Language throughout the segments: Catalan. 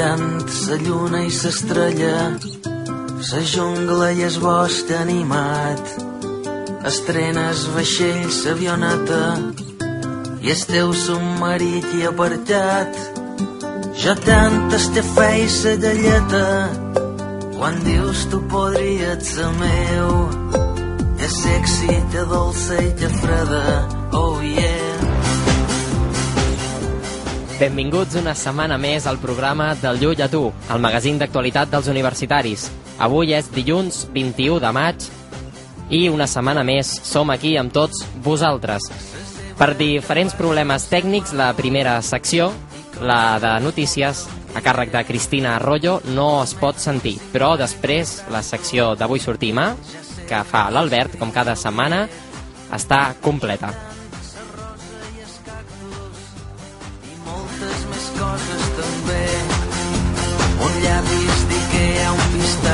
ballant sa lluna i s'estrella, sa jungla i es bosc animat. Estrenes vaixells, avioneta, i el teu submarí aquí apartat. Jo tant te feia sa galleta, quan dius tu podries ser meu. És sexy, te dolça i te freda, oh yeah. Benvinguts una setmana més al programa del Llull a tu, el magazín d'actualitat dels universitaris. Avui és dilluns 21 de maig i una setmana més som aquí amb tots vosaltres. Per diferents problemes tècnics, la primera secció, la de notícies, a càrrec de Cristina Arroyo, no es pot sentir. Però després, la secció d'Avui sortim a, que fa l'Albert, com cada setmana, està completa.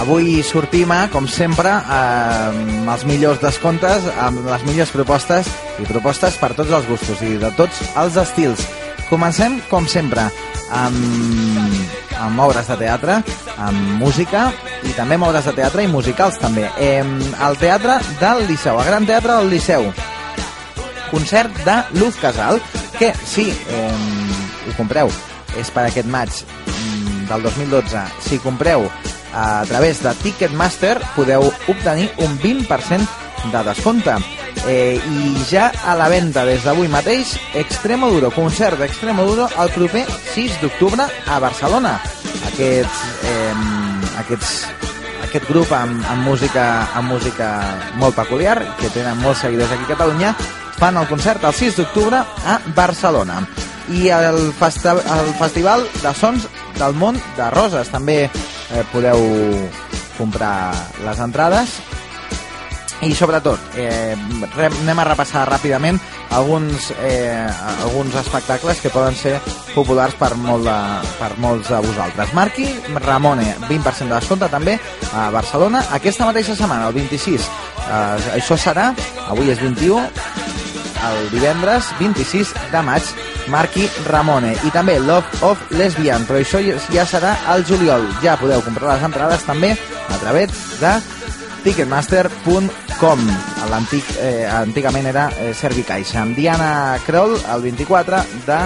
avui sortim, a, com sempre, amb els millors descomptes, amb les millors propostes i propostes per tots els gustos i de tots els estils. Comencem, com sempre, amb, amb obres de teatre, amb música i també amb obres de teatre i musicals també. Eh, el Teatre del Liceu, el Gran Teatre del Liceu, concert de Luz Casal, que sí, eh, ho compreu, és per aquest maig mm, del 2012. Si compreu a través de Ticketmaster podeu obtenir un 20% de descompte. Eh, I ja a la venda des d'avui mateix, Extremoduro, concert d'Extremoduro el proper 6 d'octubre a Barcelona. Aquests, eh, aquests, aquest grup amb, amb, música, amb música molt peculiar, que tenen molts seguidors aquí a Catalunya, fan el concert el 6 d'octubre a Barcelona. I el, festa el Festival de Sons del Món de Roses també eh, podeu comprar les entrades. I sobretot eh, anem a repassar ràpidament alguns, eh, alguns espectacles que poden ser populars per, molt de, per molts de vosaltres. Marqui Ramone, 20% de descompte també a Barcelona aquesta mateixa setmana, el 26 eh, això serà, avui és 21 el divendres 26 de maig Marqui Ramone. I també Love of Lesbian però això ja serà al juliol. Ja podeu comprar les entrades també a través de ticketmaster.com l'antic eh, antigament era eh, Servicaixa amb Diana Kroll el 24 de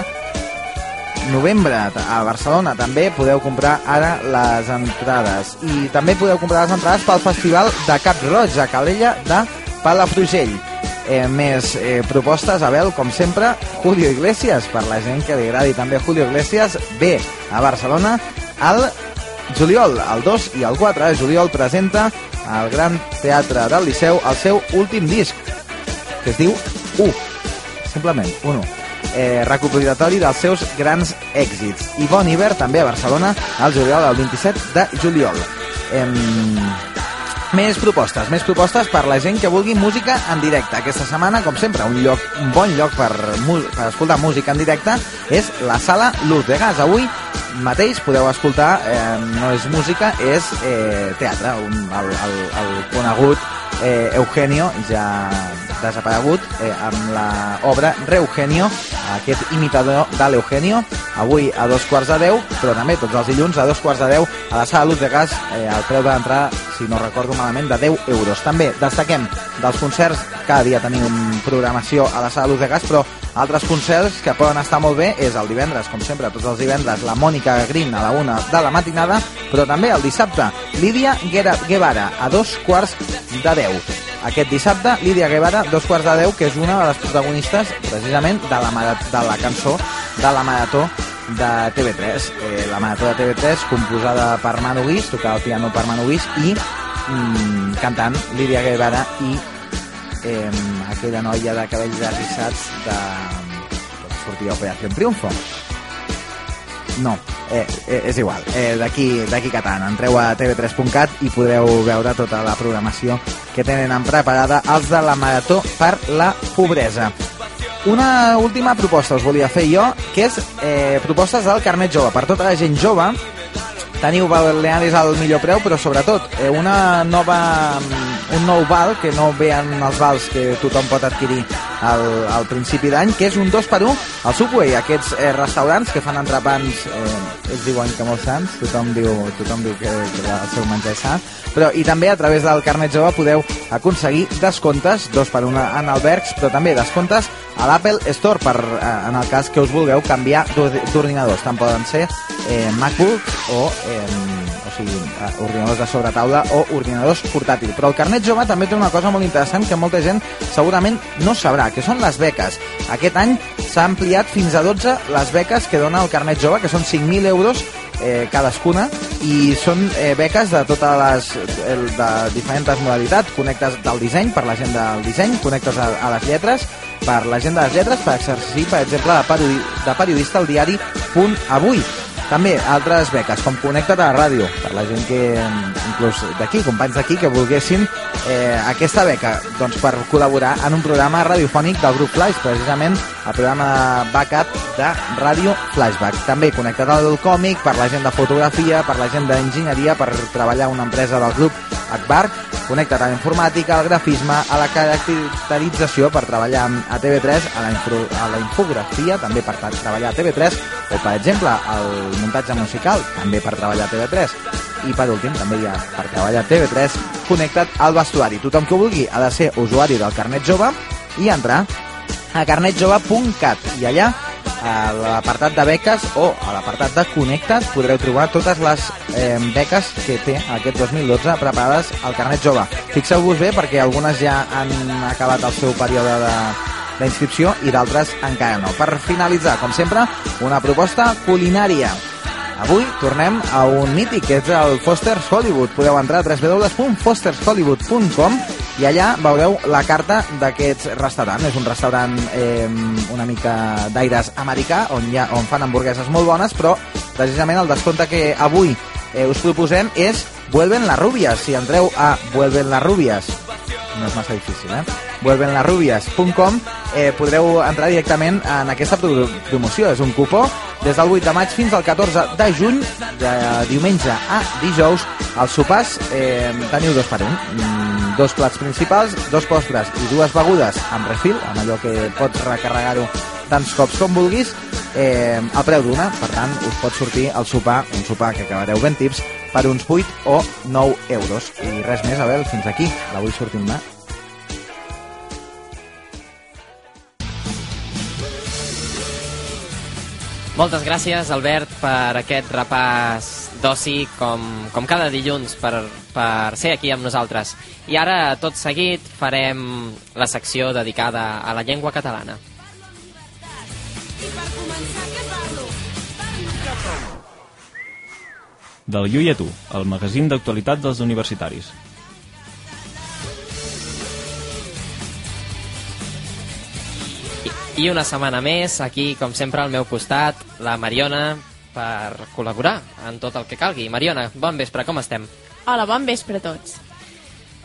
novembre a Barcelona. També podeu comprar ara les entrades. I també podeu comprar les entrades pel Festival de Cap Roig a Calella de Palafrugell eh, més eh, propostes, Abel, com sempre, Julio Iglesias, per la gent que li agradi també Julio Iglesias, ve a Barcelona al juliol, el 2 i el 4 de juliol presenta al Gran Teatre del Liceu el seu últim disc, que es diu U, simplement, 1 eh, recopilatori dels seus grans èxits. I Bon Iver també a Barcelona al juliol, el 27 de juliol. Eh, més propostes, més propostes per la gent que vulgui música en directe. Aquesta setmana, com sempre, un, lloc, un bon lloc per, per escoltar música en directe és la sala Luz de Gas. Avui mateix podeu escoltar, eh, no és música, és eh, teatre. Un, el, el, el conegut eh, Eugenio, ja desaparegut, eh, amb l'obra Reugenio, aquest imitador de l'Eugenio, avui a dos quarts de deu, però també tots els dilluns a dos quarts de deu a la sala Luz de Gas, eh, el preu d'entrar, si no recordo malament, de 10 euros. També destaquem dels concerts, cada dia tenim programació a la sala Luz de Gas, però altres concerts que poden estar molt bé és el divendres, com sempre, tots els divendres, la Mònica Green a la una de la matinada, però també el dissabte, Lídia Guevara, a dos quarts de deu. Aquest dissabte, Lídia Guevara, dos quarts de deu, que és una de les protagonistes, precisament, de la, de la cançó de la Marató de TV3. Eh, la Marató de TV3, composada per Manu Guix, tocava el piano per Manu Guix, i mm, cantant Lídia Guevara i eh, aquella noia de cabells arrissats de... sortia a Operació Triunfo. No, Eh, eh, és igual, eh, d'aquí d'aquí Catan. Entreu a tv3.cat i podreu veure tota la programació que tenen preparada els de la Marató per la Pobresa. Una última proposta us volia fer jo, que és eh, propostes del carnet jove. Per tota la gent jove, teniu Balearis al millor preu, però sobretot eh, una nova, un nou val, que no ve en els vals que tothom pot adquirir al, al principi d'any, que és un 2 per 1 al Subway, aquests eh, restaurants que fan entrepans, eh, ells diuen que molt sants, tothom diu, tothom diu que, que el seu menjar és sa, però i també a través del carnet jove podeu aconseguir descomptes, dos per una en albergs, però també descomptes a l'Apple Store per, eh, en el cas que us vulgueu canviar d'ordinadors. Tant poden ser eh, MacBooks o, eh, sigui, eh, ordinadors de sobretaula o ordinadors portàtils. Però el carnet jove també té una cosa molt interessant que molta gent segurament no sabrà, que són les beques. Aquest any s'ha ampliat fins a 12 les beques que dona el carnet jove, que són 5.000 euros eh, cadascuna i són eh, beques de totes les de diferents modalitats connectes del disseny per la gent del disseny connectes a, a les lletres per la gent de les lletres per exercir per exemple de, de periodista al diari Punt Avui també altres beques, com Connecta't a la ràdio, per la gent que, inclús d'aquí, companys d'aquí, que volguessin eh, aquesta beca doncs, per col·laborar en un programa radiofònic del grup Flash, precisament el programa Backup de Ràdio Flashback. També connectat al còmic, per la gent de fotografia, per la gent d'enginyeria, per treballar una empresa del grup Akbar, connectat a la informàtica, al grafisme, a la caracterització per treballar a TV3, a la, info, a la infografia, també per treballar a TV3, o per exemple el muntatge musical, també per treballar a TV3. I per últim, també hi ha per treballar a TV3 connectat al vestuari. Tothom que vulgui ha de ser usuari del carnet jove i entrar a carnetjove.cat i allà a l'apartat de beques o a l'apartat de Connecta't podreu trobar totes les eh, beques que té aquest 2012 preparades al carnet jove. Fixeu-vos bé perquè algunes ja han acabat el seu període de, d'inscripció i d'altres encara no. Per finalitzar, com sempre, una proposta culinària. Avui tornem a un mític, que és el Foster's Hollywood. Podeu entrar a www.fostershollywood.com i allà veureu la carta d'aquest restaurant. És un restaurant eh, una mica d'aires americà, on, ha, on fan hamburgueses molt bones, però precisament el descompte que avui eh, us proposem és Vuelven las rubias. Si entreu a Vuelven las rubias, no és massa difícil, eh? vuelvenlarrubias.com eh, podreu entrar directament en aquesta promoció. És un cupó des del 8 de maig fins al 14 de juny, de diumenge a dijous. Als sopars eh, teniu dos per un. Dos plats principals, dos postres i dues begudes amb refil, amb allò que pots recarregar-ho tants cops com vulguis, eh, al preu d'una. Per tant, us pot sortir el sopar, un sopar que acabareu ben tips, per uns 8 o 9 euros. I res més, Abel, fins aquí. La vull sortir-me. Moltes gràcies, Albert, per aquest repàs d'oci, com, com cada dilluns, per, per ser aquí amb nosaltres. I ara, tot seguit, farem la secció dedicada a la llengua catalana. Del Llull a tu, el magazín d'actualitat dels universitaris. I una setmana més, aquí, com sempre, al meu costat, la Mariona, per col·laborar en tot el que calgui. Mariona, bon vespre, com estem? Hola, bon vespre a tots.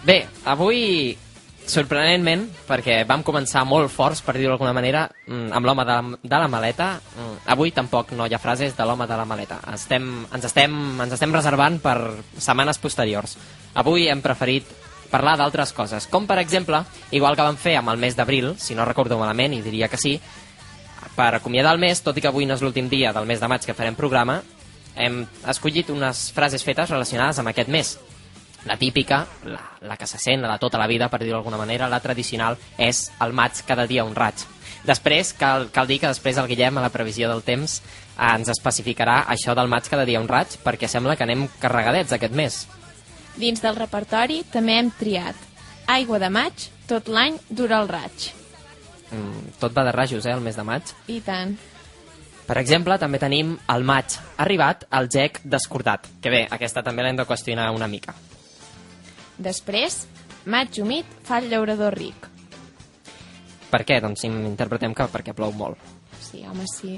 Bé, avui, sorprenentment, perquè vam començar molt forts, per dir-ho d'alguna manera, mm, amb l'home de, la, de la maleta, mm, avui tampoc no hi ha frases de l'home de la maleta. Estem, ens, estem, ens estem reservant per setmanes posteriors. Avui hem preferit parlar d'altres coses, com per exemple, igual que vam fer amb el mes d'abril, si no recordo malament, i diria que sí, per acomiadar el mes, tot i que avui no és l'últim dia del mes de maig que farem programa, hem escollit unes frases fetes relacionades amb aquest mes. La típica, la, la que se sent, la de tota la vida, per dir-ho d'alguna manera, la tradicional, és el maig cada dia un raig. Després, cal, cal dir que després el Guillem, a la previsió del temps, ens especificarà això del maig cada dia un raig, perquè sembla que anem carregadets aquest mes. Dins del repertori també hem triat Aigua de maig, tot l'any dura el raig. Mm, tot va de rajos, eh, el mes de maig. I tant. Per exemple, també tenim el maig arribat al gec descordat, que bé, aquesta també l'hem de qüestionar una mica. Després, maig humit fa el llaurador ric. Per què? Doncs interpretem que perquè plou molt. Sí, home, sí.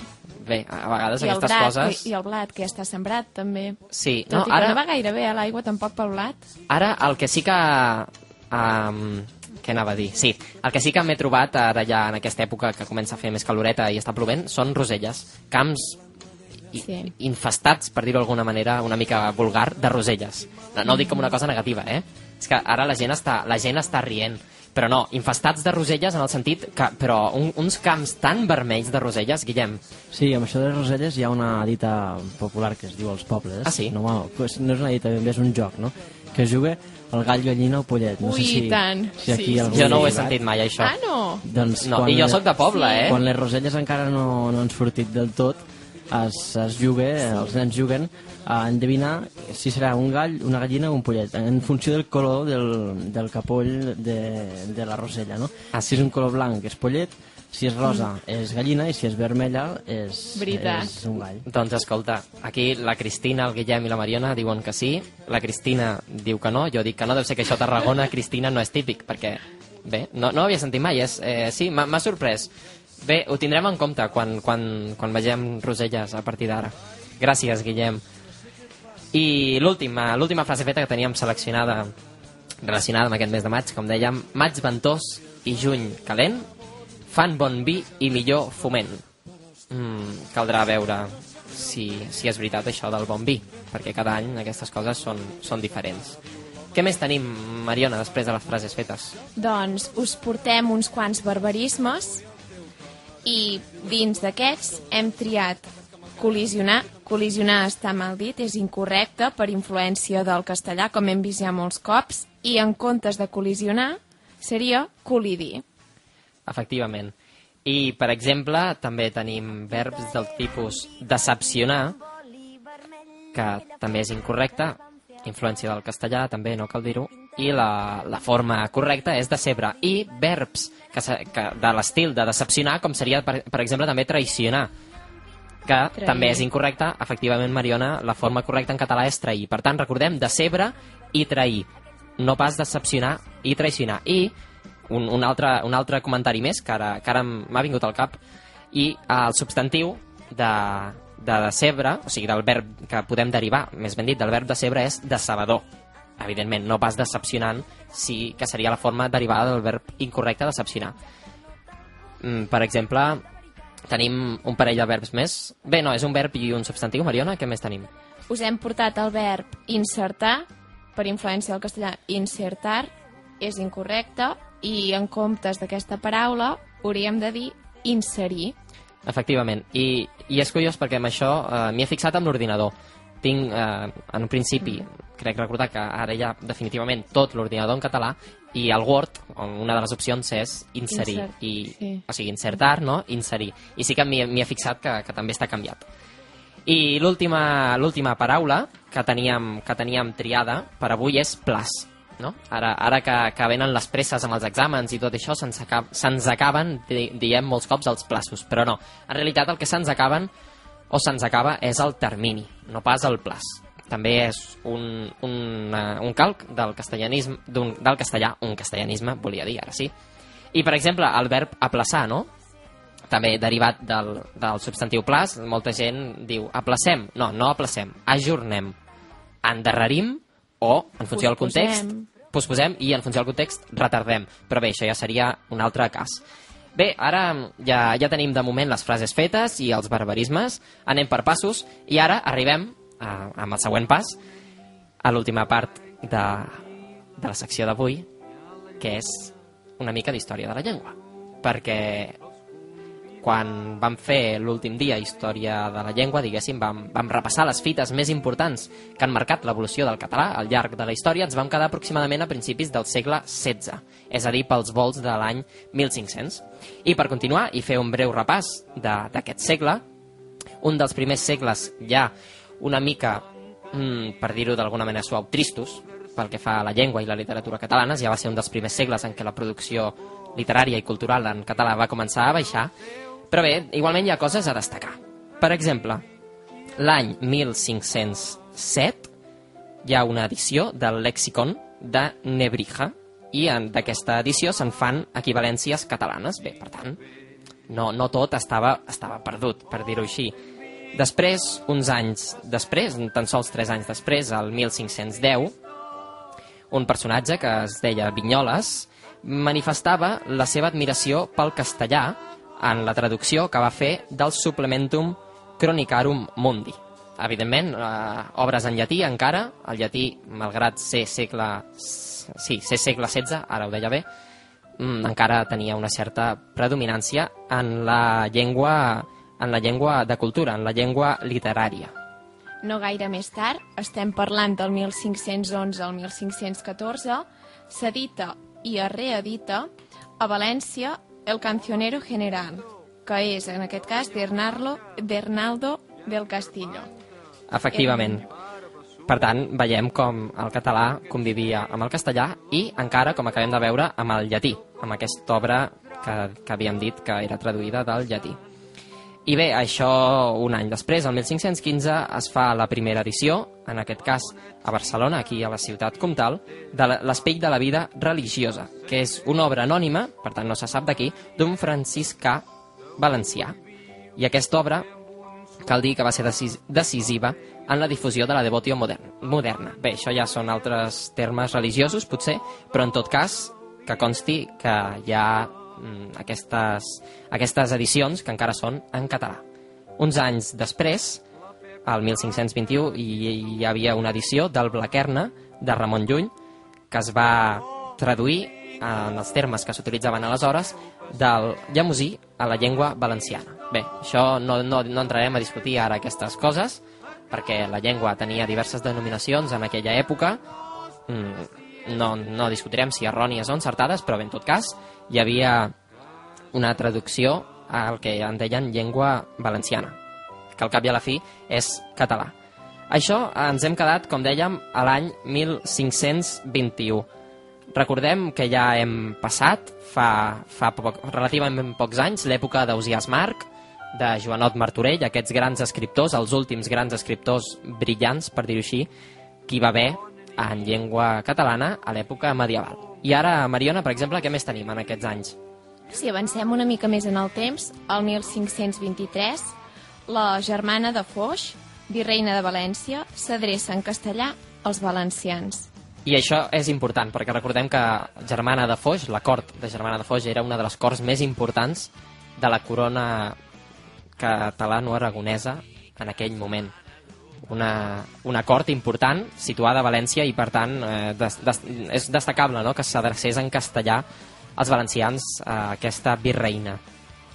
Bé, a vegades I el, aquestes blat, coses... I el blat, que ja està sembrat, també. Sí, Tot no, i que ara, no va gaire bé a l'aigua, tampoc pel blat. ara el que sí que... Um, què anava a dir? Sí, el que sí que m'he trobat ara ja en aquesta època que comença a fer més caloreta i està plovent són roselles. Camps i, Sí. infestats, per dir-ho d'alguna manera una mica vulgar, de roselles. No, no ho dic com una cosa negativa, eh? És que ara la gent està, la gent està rient. Però no, infestats de roselles en el sentit que... Però un, uns camps tan vermells de roselles, Guillem, Sí, amb això de les roselles hi ha una dita popular que es diu als pobles. Ah, sí? No, bueno, pues no és una dita, ben bé és un joc, no? Que es juga el gall, gallina o pollet. No Ui, sé si, i tant. Si aquí Sí, algú jo no ho he sentit mai, això. Ah, no? Doncs No, quan i jo sóc de poble, eh? Quan les roselles encara no, no han sortit del tot, es, es juga, sí. els nens juguen a endevinar si serà un gall, una gallina o un pollet, en funció del color del, del capoll de, de la rosella, no? Ah, Si és un color blanc és pollet, si és rosa és gallina i si és vermella és, Veritat. és un gall. Doncs escolta, aquí la Cristina, el Guillem i la Mariona diuen que sí, la Cristina diu que no, jo dic que no, deu ser que això a Tarragona, Cristina, no és típic, perquè, bé, no, no ho havia sentit mai, és, eh, sí, m'ha m'ha sorprès. Bé, ho tindrem en compte quan, quan, quan vegem Roselles a partir d'ara. Gràcies, Guillem. I l'última l'última frase feta que teníem seleccionada relacionada amb aquest mes de maig, com dèiem, maig ventós i juny calent fan bon vi i millor foment. Mm, caldrà veure si, si és veritat això del bon vi, perquè cada any aquestes coses són, són diferents. Què més tenim, Mariona, després de les frases fetes? Doncs us portem uns quants barbarismes i dins d'aquests hem triat col·lisionar. Col·lisionar està mal dit, és incorrecte per influència del castellà, com hem vist ja molts cops, i en comptes de col·lisionar seria col·lidir. Efectivament. I, per exemple, també tenim verbs del tipus decepcionar, que també és incorrecte, influència del castellà, també no cal dir-ho, i la, la forma correcta és decebre. I verbs que, que de l'estil de decepcionar, com seria, per, per exemple, també traicionar, que Trair. també és incorrecte. Efectivament, Mariona, la forma correcta en català és trair. Per tant, recordem, decebre i trair. No pas decepcionar i traicionar. I un, un, altre, un altre comentari més, que ara, que ara m'ha vingut al cap, i eh, el substantiu de, de decebre, o sigui, del verb que podem derivar, més ben dit, del verb decebre és decebedor. Evidentment, no pas decepcionant, sí que seria la forma derivada del verb incorrecte decepcionar. Mm, per exemple, tenim un parell de verbs més. Bé, no, és un verb i un substantiu, Mariona, què més tenim? Us hem portat el verb insertar, per influència del castellà insertar, és incorrecte, i en comptes d'aquesta paraula hauríem de dir inserir. Efectivament, i, i és curiós perquè amb això eh, m'hi he fixat amb l'ordinador. Tinc, eh, en un principi, crec recordar que ara hi ha definitivament tot l'ordinador en català i el Word, una de les opcions és inserir, Insert, i, sí. o sigui, insertar, no? Inserir. I sí que m'hi he fixat que, que també està canviat. I l'última l'última paraula que teníem, que teníem triada per avui és plas. No? Ara, ara que, que venen les presses amb els exàmens i tot això, se'ns acab, se'ns acaben, di, diem molts cops, els plaços. Però no, en realitat el que se'ns acaben o se'ns acaba és el termini, no pas el plaç. També és un, un, uh, un calc del castellanisme, del castellà, un castellanisme, volia dir, ara sí. I, per exemple, el verb aplaçar, no? també derivat del, del substantiu plaç, molta gent diu aplacem. No, no aplacem, ajornem. Endarrerim o, en funció del context, Posposem. posposem i en funció del context retardem. Però bé, això ja seria un altre cas. Bé, ara ja, ja tenim de moment les frases fetes i els barbarismes, anem per passos i ara arribem a, amb el següent pas a l'última part de, de la secció d'avui, que és una mica d'història de la llengua. Perquè quan vam fer l'últim dia Història de la Llengua, diguéssim, vam, vam repassar les fites més importants que han marcat l'evolució del català al llarg de la història, ens vam quedar aproximadament a principis del segle XVI, és a dir, pels vols de l'any 1500. I per continuar i fer un breu repàs d'aquest segle, un dels primers segles ja una mica, mm, per dir-ho d'alguna manera suau, tristos, pel que fa a la llengua i la literatura catalanes, ja va ser un dels primers segles en què la producció literària i cultural en català va començar a baixar, però bé, igualment hi ha coses a destacar. Per exemple, l'any 1507 hi ha una edició del lexicon de Nebrija i d'aquesta edició se'n fan equivalències catalanes. Bé, per tant, no, no tot estava, estava perdut, per dir-ho així. Després, uns anys després, tan sols 3 anys després, al 1510, un personatge que es deia Vinyoles manifestava la seva admiració pel castellà en la traducció que va fer del Supplementum Chronicarum Mundi. Evidentment, eh, obres en llatí encara, el llatí, malgrat ser segle, sí, ser segle XVI, ara ho deia bé, mm, encara tenia una certa predominància en la llengua en la llengua de cultura, en la llengua literària. No gaire més tard, estem parlant del 1511 al 1514, s'edita i es reedita a València el Cancionero General, que és, en aquest cas, d'Hernaldo del Castillo. Efectivament. Per tant, veiem com el català convivia amb el castellà i encara, com acabem de veure, amb el llatí, amb aquesta obra que, que havíem dit que era traduïda del llatí. I bé, això un any després, el 1515, es fa la primera edició, en aquest cas a Barcelona, aquí a la ciutat comtal, de l'Espell de la vida religiosa, que és una obra anònima, per tant no se sap d'aquí, d'un franciscà valencià. I aquesta obra, cal dir que va ser decisiva en la difusió de la devotio moderna. Bé, això ja són altres termes religiosos, potser, però en tot cas, que consti que hi ha aquestes, aquestes edicions que encara són en català. Uns anys després, al 1521, hi, hi havia una edició del Blaquerna de Ramon Llull que es va traduir en els termes que s'utilitzaven aleshores del llamosí a la llengua valenciana. Bé, això no, no, no entrarem a discutir ara aquestes coses, perquè la llengua tenia diverses denominacions en aquella època, mm, no, no discutirem si errònies o encertades, però bé, en tot cas, hi havia una traducció al que en deien llengua valenciana, que al cap i a la fi és català. Això ens hem quedat, com dèiem, a l'any 1521. Recordem que ja hem passat, fa, fa poc, relativament pocs anys, l'època d'Ausiàs Marc, de Joanot Martorell, aquests grans escriptors, els últims grans escriptors brillants, per dir-ho així, que va haver en llengua catalana a l'època medieval. I ara, Mariona, per exemple, què més tenim en aquests anys? Si avancem una mica més en el temps, al 1523, la germana de Foix, virreina de València, s'adreça en castellà als valencians. I això és important, perquè recordem que Germana de Foix, la cort de Germana de Foix, era una de les corts més importants de la corona catalano-aragonesa en aquell moment. Una, una cort important, situada a València, i per tant eh, des, des, és destacable no?, que s'adrecés en castellà els valencians a aquesta virreina.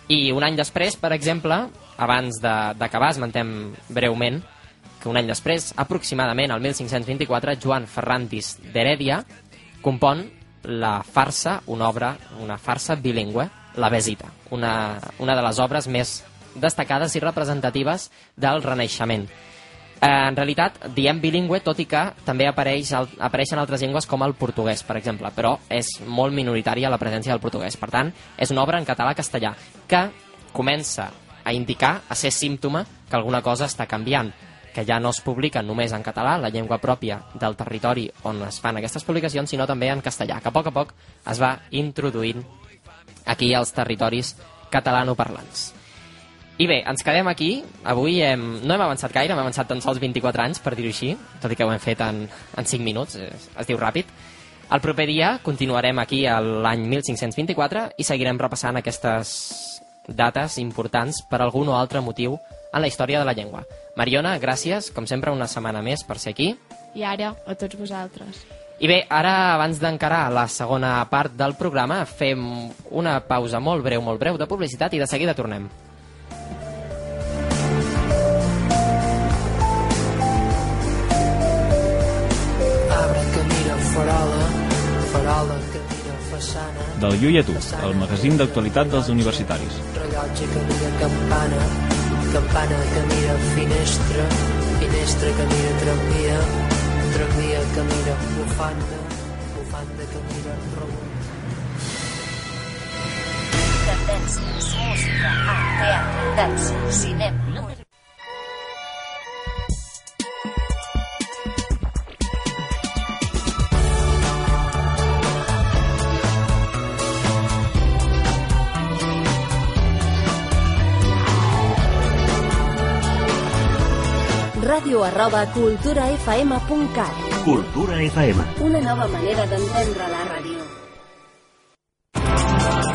I un any després, per exemple, abans d'acabar, esmentem breument que un any després, aproximadament al 1524, Joan Ferrantis d'Herèdia compon la farsa, una obra, una farsa bilingüe, La Besita, una, una de les obres més destacades i representatives del Renaixement. Eh, en realitat, diem bilingüe, tot i que també apareix, apareixen altres llengües com el portuguès, per exemple, però és molt minoritària la presència del portuguès. Per tant, és una obra en català-castellà que comença a indicar, a ser símptoma que alguna cosa està canviant, que ja no es publica només en català, la llengua pròpia del territori on es fan aquestes publicacions, sinó també en castellà, que a poc a poc es va introduint aquí als territoris catalanoparlants. I bé, ens quedem aquí. Avui hem, no hem avançat gaire, hem avançat tan sols 24 anys, per dir-ho així, tot i que ho hem fet en, en 5 minuts, es, es diu ràpid. El proper dia continuarem aquí a l'any 1524 i seguirem repassant aquestes dates importants per algun o altre motiu en la història de la llengua. Mariona, gràcies, com sempre, una setmana més per ser aquí. I ara, a tots vosaltres. I bé, ara, abans d'encarar la segona part del programa, fem una pausa molt breu, molt breu de publicitat i de seguida tornem. Del Llull a tu, el magazín d'actualitat dels universitaris. Rellotge que mira campana, campana que mira finestra, finestra que mira tramvia, tramvia que mira bufanda, bufanda que mira rebut. Tendències, música, teatre, dansa, cinema, ràdio arroba culturafm.cat. Cultura FM. Una nova manera d'entendre la ràdio.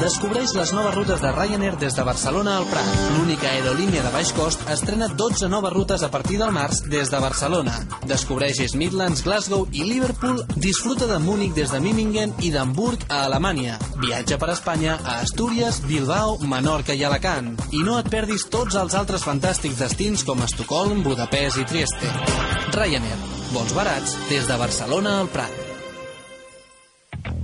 Descobreix les noves rutes de Ryanair des de Barcelona al Prat. L'única aerolínia de baix cost estrena 12 noves rutes a partir del març des de Barcelona. Descobreix Midlands, Glasgow i Liverpool. Disfruta de Múnich des de Mimingen i d'Hamburg a Alemanya. Viatja per Espanya a Astúries, Bilbao, Menorca i Alacant. I no et perdis tots els altres fantàstics destins com Estocolm, Budapest i Trieste. Ryanair. Vols barats des de Barcelona al Prat.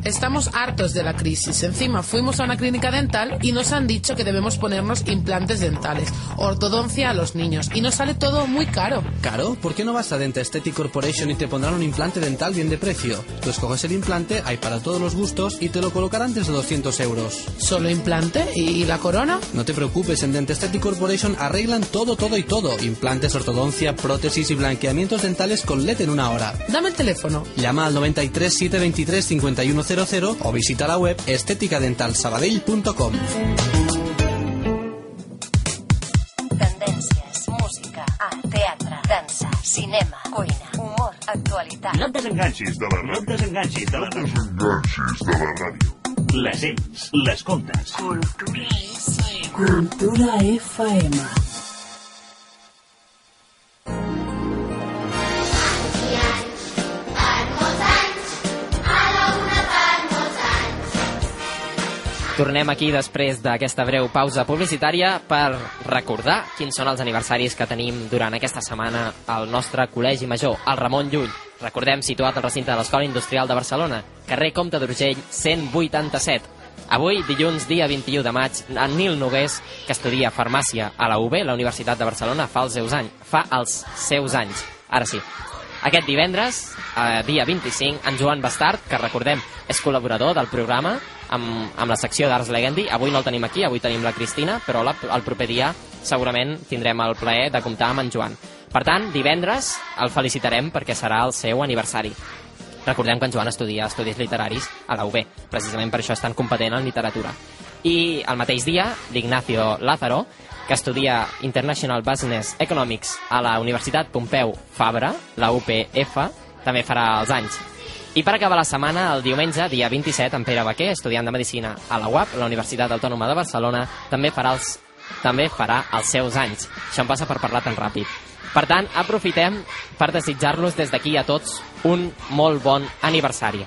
Estamos hartos de la crisis. Encima fuimos a una clínica dental y nos han dicho que debemos ponernos implantes dentales, ortodoncia a los niños y nos sale todo muy caro. ¿Caro? ¿Por qué no vas a Denta Aesthetic Corporation y te pondrán un implante dental bien de precio? Tú escoges el implante, hay para todos los gustos y te lo colocarán desde 200 euros. ¿Solo implante? ¿Y la corona? No te preocupes, en Denta Aesthetic Corporation arreglan todo, todo y todo. Implantes, ortodoncia, prótesis y blanqueamientos dentales con LED en una hora. Dame el teléfono. Llama al 93 723 5100 o visita la web esteticadentalsabadell.com. Tendències, música, art, teatre, dansa, cinema, cuina, humor, actualitat. No et desenganxis de la ràdio. No et desenganxis de la ràdio. Desenganxis de la ràdio. Les sents, les comptes. Cultura FM. Cultura FM. Tornem aquí després d'aquesta breu pausa publicitària per recordar quins són els aniversaris que tenim durant aquesta setmana al nostre Col·legi Major, el Ramon Llull. Recordem, situat al recinte de l'Escola Industrial de Barcelona, carrer Comte d'Urgell, 187. Avui, dilluns, dia 21 de maig, en Nil Nogués, que estudia Farmàcia a la UB, la Universitat de Barcelona, fa els seus anys. Fa els seus anys. Ara sí. Aquest divendres, eh, dia 25, en Joan Bastard, que recordem és col·laborador del programa amb, amb la secció d'Arts Legendi. Avui no el tenim aquí, avui tenim la Cristina, però la, el proper dia segurament tindrem el plaer de comptar amb en Joan. Per tant, divendres el felicitarem perquè serà el seu aniversari. Recordem que en Joan estudia estudis literaris a la UB, precisament per això és tan competent en literatura. I el mateix dia, l'Ignacio Lázaro, que estudia International Business Economics a la Universitat Pompeu Fabra, la UPF, també farà els anys. I per acabar la setmana, el diumenge, dia 27, en Pere Baquer, estudiant de Medicina a la UAP, la Universitat Autònoma de Barcelona, també farà els, també farà els seus anys. Això em passa per parlar tan ràpid. Per tant, aprofitem per desitjar-los des d'aquí a tots un molt bon aniversari.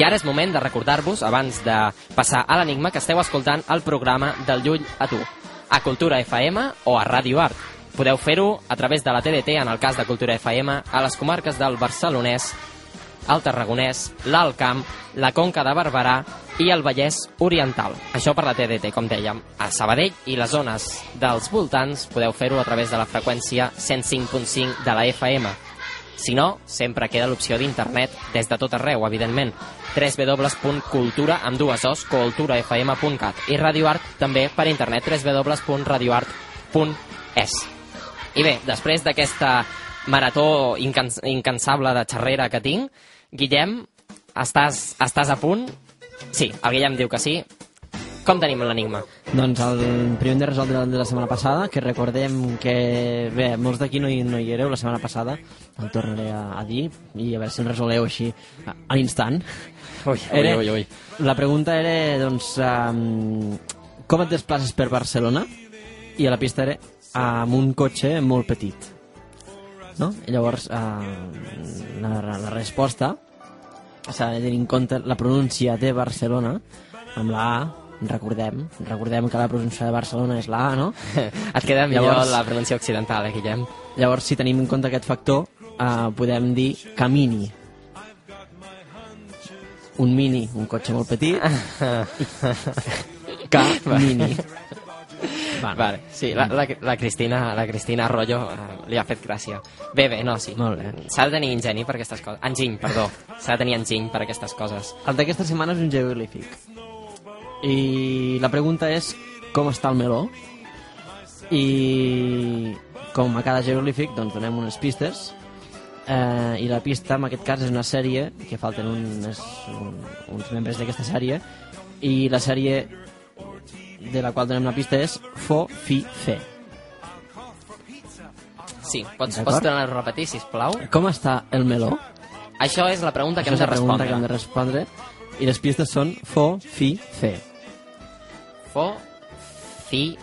I ara és moment de recordar-vos, abans de passar a l'enigma, que esteu escoltant el programa del Llull a tu, a Cultura FM o a Ràdio Art. Podeu fer-ho a través de la TDT, en el cas de Cultura FM, a les comarques del Barcelonès, el Tarragonès, l'Alt Camp, la Conca de Barberà i el Vallès Oriental. Això per la TDT, com dèiem. A Sabadell i les zones dels voltants podeu fer-ho a través de la freqüència 105.5 de la FM. Si no, sempre queda l'opció d'internet des de tot arreu, evidentment. www.cultura, amb dues os, culturafm.cat. I Radio Art també per internet, www.radioart.es. I bé, després d'aquesta marató incans incansable de xerrera que tinc, Guillem, estàs, estàs a punt? Sí, el Guillem diu que sí. Com tenim l'enigma? Doncs el primer de resoldre el de la setmana passada, que recordem que, bé, molts d'aquí no, hi, no hi éreu la setmana passada, el tornaré a, a dir, i a veure si en resoleu així a, a l'instant. Ui, ui, ui, ui. La pregunta era, doncs, um, com et desplaces per Barcelona? I a la pista era amb un cotxe molt petit. No? I llavors, uh, la, la resposta s'ha de tenir en compte la pronúncia de Barcelona amb la A, recordem, recordem que la pronúncia de Barcelona és la A, no? Et queda millor llavors, la pronúncia occidental, eh, Guillem? Llavors, si tenim en compte aquest factor, eh, podem dir camini. Un mini, un cotxe molt petit. camini. Vale. vale. Sí, la, la, la, Cristina, la Cristina Arroyo eh, li ha fet gràcia. Bé, bé, no, sí. Molt bé. S'ha de tenir ingeni per aquestes coses. Enginy, perdó. S'ha de tenir enginy per aquestes coses. El d'aquesta setmana és un jeroglífic. I la pregunta és com està el meló? I com a cada jeroglífic, doncs donem unes pistes eh, i la pista en aquest cas és una sèrie que falten unes, un, uns membres d'aquesta sèrie i la sèrie de la qual donem la pista és Fo, Fi, Fe. Sí, pots, pots tornar a repetir, sisplau? Com està el meló? Això és la pregunta que Això hem és de la pregunta respondre. que hem de respondre. I les pistes són fo, fi, fe. Fo, fi,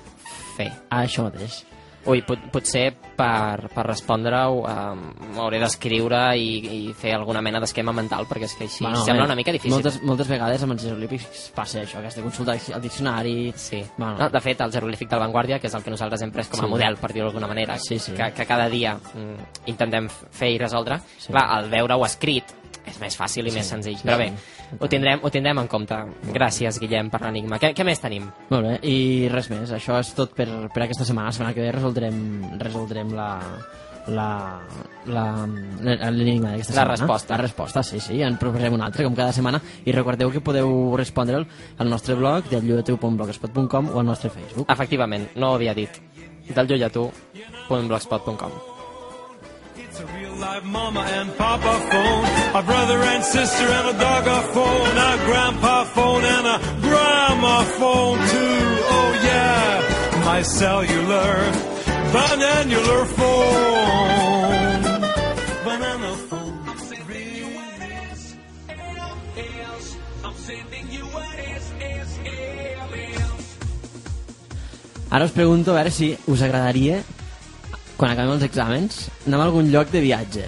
fe. Ah, això mateix. Ui, pot, potser per, per respondre-ho um, hauré d'escriure i, i fer alguna mena d'esquema mental, perquè és que així bueno, sembla eh, una mica difícil. Moltes, moltes vegades amb els jeroglífics passa això, que has de consultar el diccionari... Sí. Bueno, No, de fet, el jeroglífic de Vanguardia, que és el que nosaltres hem pres com a Sí. model, per dir-ho d'alguna manera, Sí, sí. Que, que cada dia mm, intentem fer i resoldre, Sí. clar, al veure-ho escrit és més fàcil i Sí, més senzill. sí, Però bé, ho tindrem, ho tindrem en compte. Gràcies, Guillem, per l'enigma. Què, què més tenim? Molt bé, i res més. Això és tot per, per aquesta setmana. La setmana que ve resoldrem, resoldrem la, la, la, l'enigma d'aquesta La setmana. resposta. La resposta, sí, sí. En proposarem una altra, com cada setmana. I recordeu que podeu respondre'l al nostre blog, del llogateu.blogspot.com o al nostre Facebook. Efectivament, no ho havia dit. Del llogatú.blogspot.com It's a real life mama and papa phone, a brother and sister and a dog a phone, a grandpa phone and a grandma phone too. Oh yeah, my cellular, banannular phone. Banana phone. I'm sending you a SSLS. Ara us pregunto a veure si us agradaria, quan acabem els exàmens, anar a algun lloc de viatge.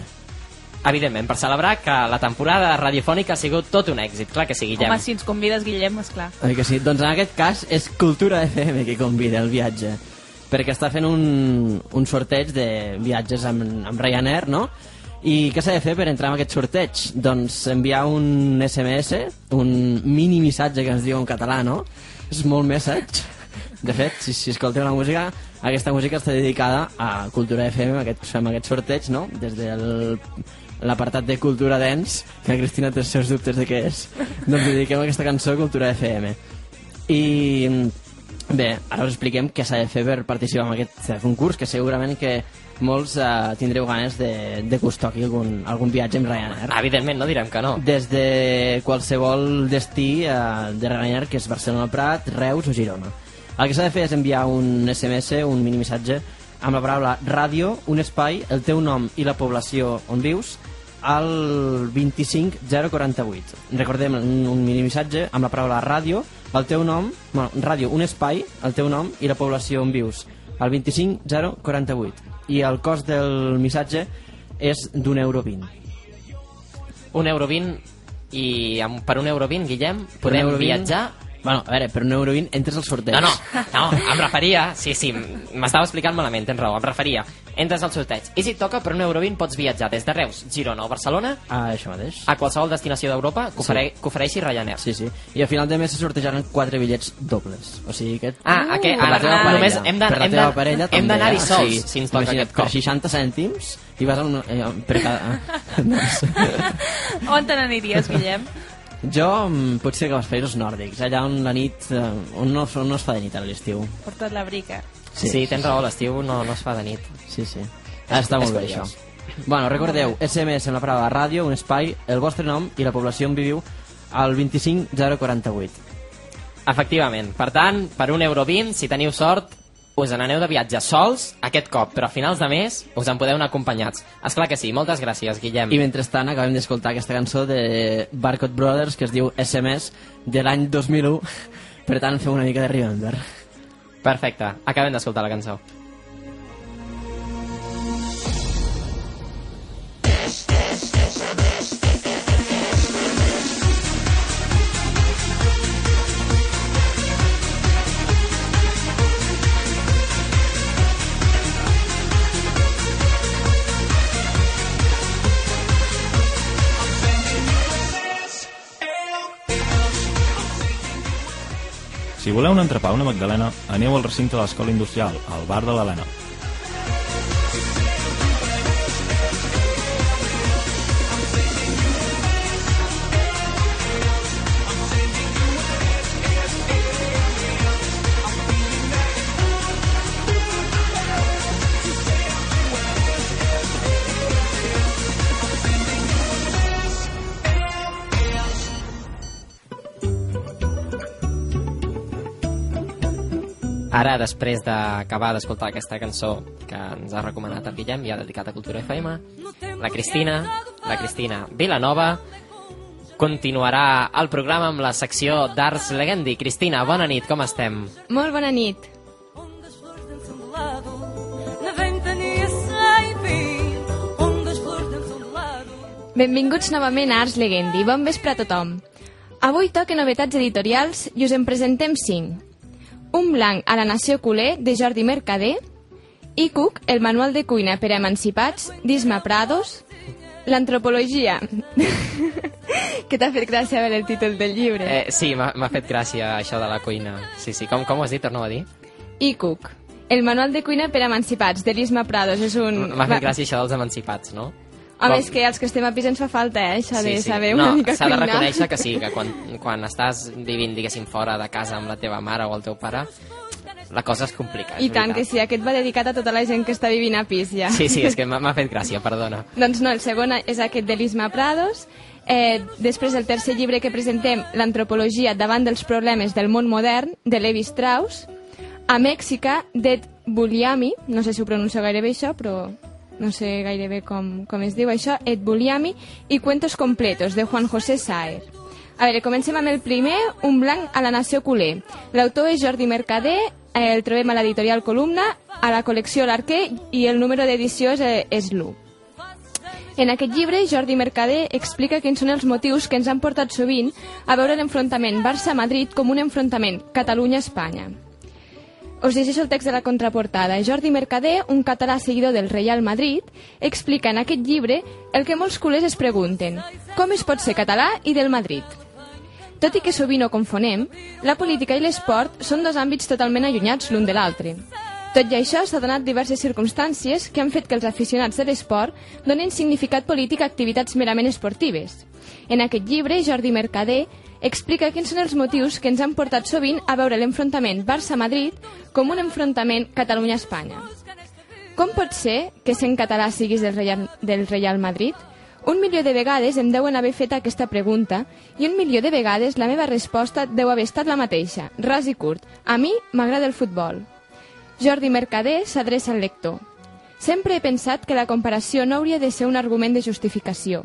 Evidentment, per celebrar que la temporada radiofònica ha sigut tot un èxit. Clar que sí, Guillem. Home, si ens convides, Guillem, esclar. Oi que sí? Doncs en aquest cas és Cultura FM que convida el viatge perquè està fent un, un sorteig de viatges amb, amb Ryanair, no? I què s'ha de fer per entrar en aquest sorteig? Doncs enviar un SMS, un mini missatge que ens diu en català, no? És molt message. De fet, si, si escolteu la música, aquesta música està dedicada a Cultura FM, aquest, fem aquest sorteig, no? Des del l'apartat de Cultura Dance, que la Cristina té els seus dubtes de què és, doncs dediquem aquesta cançó a Cultura FM. I bé, ara us expliquem què s'ha de fer per participar en aquest concurs, que segurament que molts eh, tindreu ganes de, de gustar aquí algun, algun viatge amb Ryanair. Evidentment, no direm que no. Des de qualsevol destí eh, de Ryanair, que és Barcelona Prat, Reus o Girona. El que s'ha de fer és enviar un SMS, un mini missatge, amb la paraula ràdio, un espai, el teu nom i la població on vius, al 25048. Recordem un, un mini missatge amb la paraula ràdio, el teu nom, bueno, ràdio, un espai, el teu nom i la població on vius, al 25048. I el cost del missatge és d'un euro 20. Un euro 20 i amb, per un euro 20, Guillem, podem euro 20? viatjar... Bueno, a veure, per un euro 20 entres al sorteig. No, no, no, em referia... Sí, sí, m'estava explicant malament, tens raó, em referia. Entres al sorteig. I si et toca, per un euro 20 pots viatjar des de Reus, Girona o Barcelona Ah, això mateix. a qualsevol destinació d'Europa que, Sí. ofere, que ofereixi Ryanair. Sí, sí. I al final de mes se sortejaran quatre bitllets dobles. O sigui que... Ah, aquest- per la ah, teva parella. només hem teva de- parella hem d'anar-hi eh? sols, si ens toca imagina't, aquest cop. Per 60 cèntims i vas a un... Eh, per cada... On te n'aniries, Guillem? Jo mm, potser que als països nòrdics, allà on la nit... Eh, on, no, on no es fa de nit a l'estiu. Porta't la brica. Sí, sí tens raó, l'estiu no, no es fa de nit. Sí, sí. Ah, està molt bé, això. Bueno, recordeu, SMS amb la paraula ràdio, un espai, el vostre nom i la població on viviu al 25048. Efectivament. Per tant, per un euro 20, si teniu sort, us n'aneu de viatge sols aquest cop, però a finals de mes us en podeu anar acompanyats. És clar que sí, moltes gràcies, Guillem. I mentrestant acabem d'escoltar aquesta cançó de Barcode Brothers que es diu SMS de l'any 2001 per tant fem una mica de Remember Perfecte, acabem d'escoltar la cançó. Si voleu un entrepà una magdalena, aneu al recinte de l'Escola Industrial, al bar de l'Helena. Ara, després d'acabar d'escoltar aquesta cançó que ens ha recomanat el Guillem i ha dedicat a Cultura FM, la Cristina, la Cristina Vilanova, continuarà el programa amb la secció d'Arts Legendi. Cristina, bona nit, com estem? Molt bona nit. Benvinguts novament a Arts Legendi. Bon vespre a tothom. Avui toca novetats editorials i us en presentem 5. Un blanc a la nació culer de Jordi Mercader, Icuc, el manual de cuina per a emancipats d'Isma Prados, l'antropologia... que t'ha fet gràcia veure el títol del llibre. Eh, sí, m'ha fet gràcia això de la cuina. Sí, sí, com, com ho has dit? Torna-ho a dir. Icuc, el manual de cuina per a emancipats de l'Isma Prados. És un... M'ha fet gràcia això dels emancipats, no? Home, és que als que estem a pis ens fa falta, eh, això de saber una no, mica s'ha de reconèixer que sí, que quan, quan estàs vivint, diguéssim, fora de casa amb la teva mare o el teu pare, la cosa es complica. I tant veritat. que sí, aquest va dedicat a tota la gent que està vivint a pis ja. Sí, sí, és que m'ha m'ha fet gràcia, perdona. doncs no, el segon és aquest de l'Isma Prados. Eh, després el tercer llibre que presentem, l'antropologia davant dels problemes del món modern, de Levi Strauss. A Mèxica, d'Ed Buliami, no sé si ho pronuncio gaire bé això, però no sé gairebé com, com es diu això, Ed Buliami, i Cuentos completos, de Juan José Saer. A veure, comencem amb el primer, Un blanc a la nació culer. L'autor és Jordi Mercader, eh, el trobem a l'editorial Columna, a la col·lecció L'Arquer, i el número d'edició és, eh, és l'1. En aquest llibre, Jordi Mercader explica quins són els motius que ens han portat sovint a veure l'enfrontament Barça-Madrid com un enfrontament Catalunya-Espanya. Us llegeixo el text de la contraportada. Jordi Mercader, un català seguidor del Real Madrid, explica en aquest llibre el que molts culers es pregunten. Com es pot ser català i del Madrid? Tot i que sovint ho confonem, la política i l'esport són dos àmbits totalment allunyats l'un de l'altre. Tot i això, s'ha donat diverses circumstàncies que han fet que els aficionats de l'esport donen significat polític a activitats merament esportives. En aquest llibre, Jordi Mercader explica quins són els motius que ens han portat sovint a veure l'enfrontament Barça-Madrid com un enfrontament Catalunya-Espanya. Com pot ser que sent català siguis del Real, del Real Madrid? Un milió de vegades em deuen haver fet aquesta pregunta i un milió de vegades la meva resposta deu haver estat la mateixa, ras i curt. A mi m'agrada el futbol. Jordi Mercader s'adreça al lector. Sempre he pensat que la comparació no hauria de ser un argument de justificació,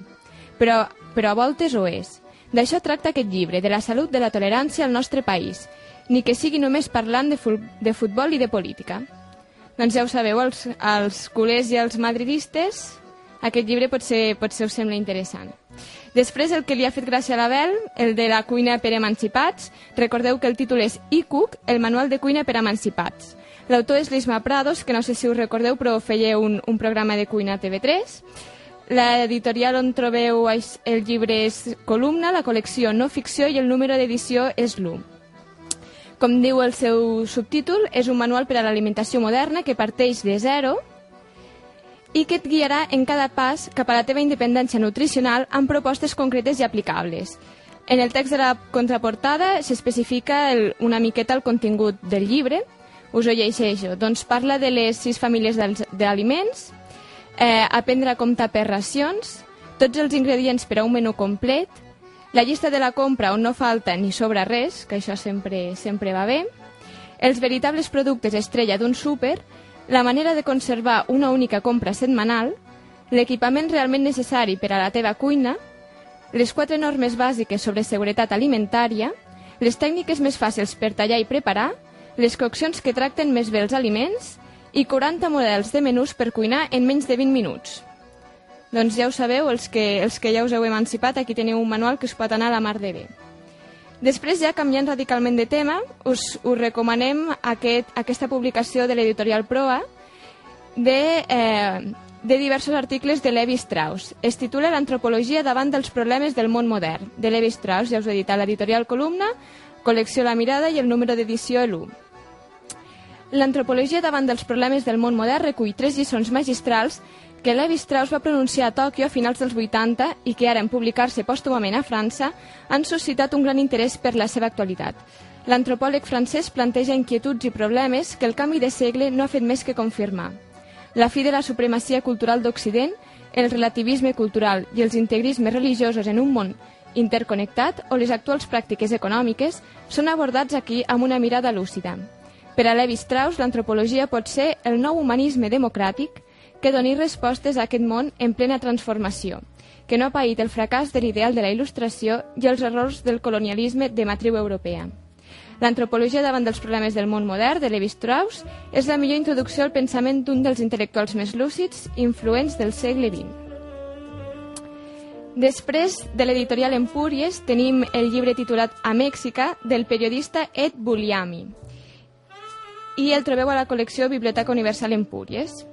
però, però a voltes ho és. D'això tracta aquest llibre, de la salut de la tolerància al nostre país, ni que sigui només parlant de, de futbol i de política. Doncs ja ho sabeu, els, els culers i els madridistes, aquest llibre potser, potser us sembla interessant. Després, el que li ha fet gràcia a l'Abel, el de la cuina per emancipats, recordeu que el títol és ICUC, el manual de cuina per emancipats. L'autor és l'Isma Prados, que no sé si us recordeu, però feia un, un programa de cuina a TV3. L'editorial on trobeu el llibre és Columna, la col·lecció No Ficció i el número d'edició és l'1. Com diu el seu subtítol, és un manual per a l'alimentació moderna que parteix de zero i que et guiarà en cada pas cap a la teva independència nutricional amb propostes concretes i aplicables. En el text de la contraportada s'especifica una miqueta el contingut del llibre, us ho llegeixo. Doncs parla de les sis famílies d'aliments, eh, aprendre a comptar per racions, tots els ingredients per a un menú complet, la llista de la compra on no falta ni sobra res, que això sempre, sempre va bé, els veritables productes estrella d'un súper, la manera de conservar una única compra setmanal, l'equipament realment necessari per a la teva cuina, les quatre normes bàsiques sobre seguretat alimentària, les tècniques més fàcils per tallar i preparar, les coccions que tracten més bé els aliments i 40 models de menús per cuinar en menys de 20 minuts. Doncs ja ho sabeu, els que, els que ja us heu emancipat, aquí teniu un manual que us pot anar a la mar de bé. Després, ja canviant radicalment de tema, us, us recomanem aquest, aquesta publicació de l'editorial Proa de, eh, de diversos articles de Levi Strauss. Es titula L'antropologia davant dels problemes del món modern, de Levi Strauss, ja us he dit, a l'editorial Columna, col·lecció La Mirada i el número d'edició l'1. L'antropologia davant dels problemes del món modern recull tres lliçons magistrals que Levi Strauss va pronunciar a Tòquio a finals dels 80 i que ara, en publicar-se pòstumament a França, han suscitat un gran interès per la seva actualitat. L'antropòleg francès planteja inquietuds i problemes que el canvi de segle no ha fet més que confirmar. La fi de la supremacia cultural d'Occident, el relativisme cultural i els integrismes religiosos en un món interconnectat o les actuals pràctiques econòmiques són abordats aquí amb una mirada lúcida. Per a Levi Strauss, l'antropologia pot ser el nou humanisme democràtic que doni respostes a aquest món en plena transformació, que no ha paït el fracàs de l'ideal de la il·lustració i els errors del colonialisme de matriu europea. L'antropologia davant dels problemes del món modern, de Levi Strauss, és la millor introducció al pensament d'un dels intel·lectuals més lúcids i influents del segle XX. Després de l'editorial Empúries tenim el llibre titulat A Mèxica del periodista Ed Buliami i el trobeu a la col·lecció Biblioteca Universal Empúries.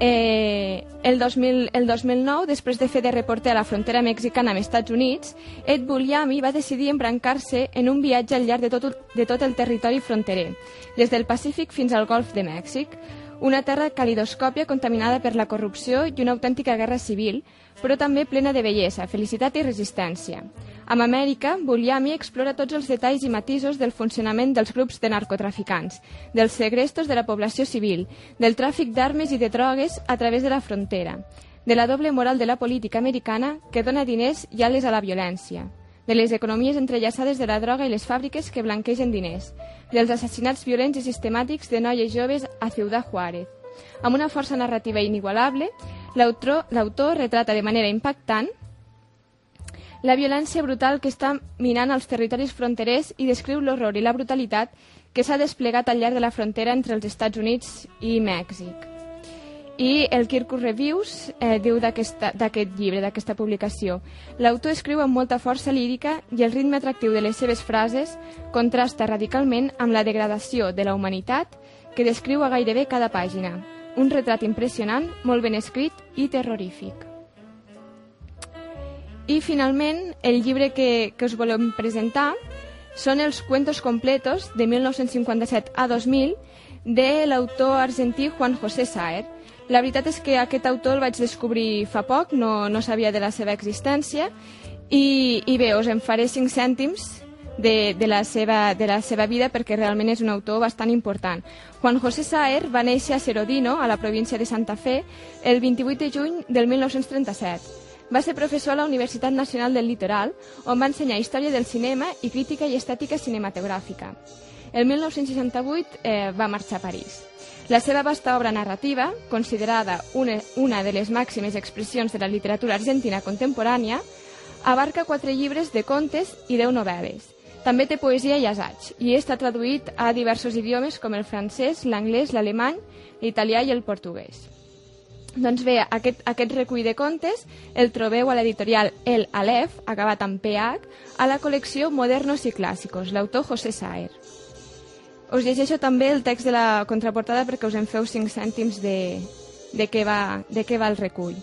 Eh, el, 2000, el 2009, després de fer de reporter a la frontera mexicana amb Estats Units, Ed Buliami va decidir embrancar-se en un viatge al llarg de tot, de tot el territori fronterer, des del Pacífic fins al Golf de Mèxic, una terra calidoscòpia contaminada per la corrupció i una autèntica guerra civil, però també plena de bellesa, felicitat i resistència. Amb Amèrica, Buliami explora tots els detalls i matisos del funcionament dels grups de narcotraficants, dels segrestos de la població civil, del tràfic d'armes i de drogues a través de la frontera, de la doble moral de la política americana que dona diners i ales a la violència, de les economies entrellaçades de la droga i les fàbriques que blanquegen diners, dels assassinats violents i sistemàtics de noies joves a Ciudad Juárez. Amb una força narrativa inigualable, l'autor retrata de manera impactant la violència brutal que està minant els territoris fronterers i descriu l'horror i la brutalitat que s'ha desplegat al llarg de la frontera entre els Estats Units i Mèxic. I el Kirkus Reviews eh, diu d'aquest llibre, d'aquesta publicació. L'autor escriu amb molta força lírica i el ritme atractiu de les seves frases contrasta radicalment amb la degradació de la humanitat que descriu a gairebé cada pàgina. Un retrat impressionant, molt ben escrit i terrorífic. I finalment, el llibre que, que us volem presentar són els Cuentos Completos de 1957 a 2000 de l'autor argentí Juan José Saer. La veritat és que aquest autor el vaig descobrir fa poc, no, no sabia de la seva existència, i, i bé, us en faré 5 cèntims de, de, la seva, de la seva vida perquè realment és un autor bastant important. Juan José Saer va néixer a Serodino, a la província de Santa Fe, el 28 de juny del 1937. Va ser professor a la Universitat Nacional del Litoral, on va ensenyar història del cinema i crítica i estètica cinematogràfica. El 1968 eh, va marxar a París. La seva vasta obra narrativa, considerada una, una de les màximes expressions de la literatura argentina contemporània, abarca quatre llibres de contes i deu novel·les. També té poesia i assaig, i està traduït a diversos idiomes com el francès, l'anglès, l'alemany, l'italià i el portuguès. Doncs bé, aquest, aquest recull de contes el trobeu a l'editorial El Aleph, acabat amb PH, a la col·lecció Modernos i Clàssicos, l'autor José Saer. Us llegeixo també el text de la contraportada perquè us en feu 5 cèntims de, de, què va, de què va el recull.